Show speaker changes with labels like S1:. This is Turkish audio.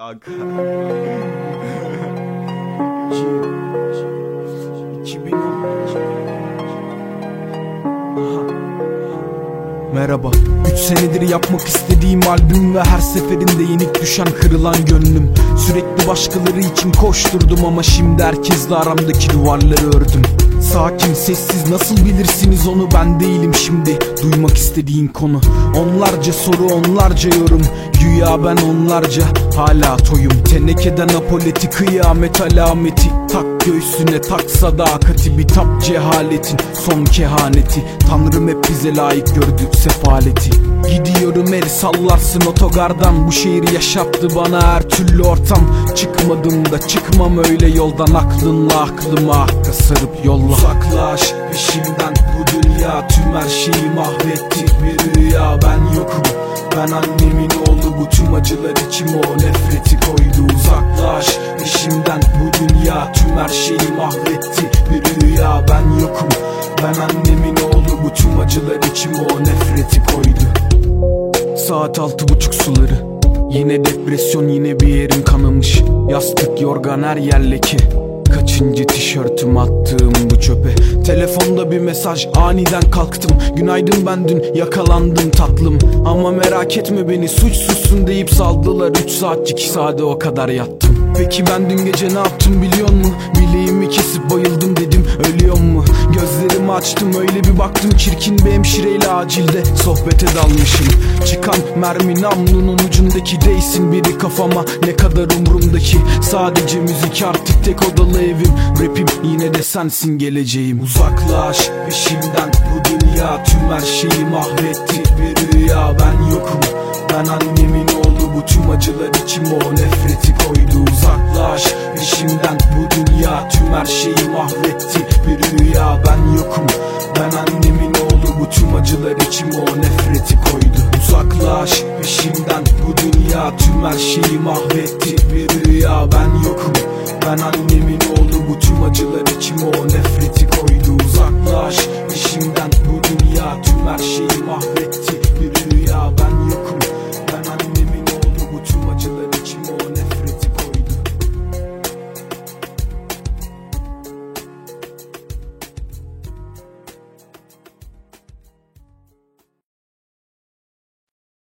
S1: Aga. 2010 Merhaba. 3 senedir yapmak istediğim albüm ve her seferinde yenik düşen kırılan gönlüm. Sürekli başkaları için koşturdum ama şimdi herkesle aramdaki duvarları ördüm. Sakin sessiz nasıl bilirsiniz onu ben değilim şimdi. Duymak istediğin konu. Onlarca soru onlarca yorum Güya ben onlarca hala toyum. Tenekeden apoleti kıyamet alameti. Tak göğsüne tak sadakati Bitap cehaletin son kehaneti. Tanrım hep bize layık gördü sefaleti. Gidiyorum el sallarsın otogardan. Bu şehir yaşattı bana her türlü ortam. Çıkmadım da çıkmam öyle yoldan. Aklınla aklıma hakka sarıp yolla. Uzaklaş peşimden. Bu dünya Tüm her şeyi mahvetti. Bir rüya Ben yokum. Ben annemin oğlu bu tüm acılar içime o nefreti koydu. Uzaklaş peşimden bu dünya tüm her şeyi mahvetti. Bir rüya ben yokum. Ben annemin oğlu. Bu tüm acılar içime o nefreti koydu. Saat altı buçuk suları. Yine depresyon yine bir yerim kanamış. Yastık yorgan her yer leke Kaçıncı tişörtüm attığım bu çöpe Telefonda bir mesaj aniden kalktım Günaydın ben dün yakalandım tatlım Ama merak etme beni suçsuzsun deyip saldılar 3 saat 2 saate o kadar yattım Peki ben dün gece ne yaptım biliyor musun? Bileğimi kesip bayıldım dedim ölüyor mu? Açtım öyle bir baktım çirkin bir hemşireyle acilde sohbete dalmışım. Çıkan mermi namlunun ucundaki değsin biri kafama. Ne kadar umrumdaki Sadece müzik artık tek odalı evim. Rapim yine de sensin geleceğim. Uzaklaş peşimden bu dünya tüm her şeyi mahvetti Bir rüya. Ben yokum ben annemin oğlu. Bu tüm acılar içime o nefreti koydu. Uzaklaş peşimden bu dünya tüm her şeyi mahvetti yokum ben annemin oğlu bu tüm acılar içime o nefreti koydu. Uzaklaş peşimden bu dünya tüm her şeyi mahvetti. Bir rüya ben yokum. Ben annemin oğlu bu tüm acılar içime o nefreti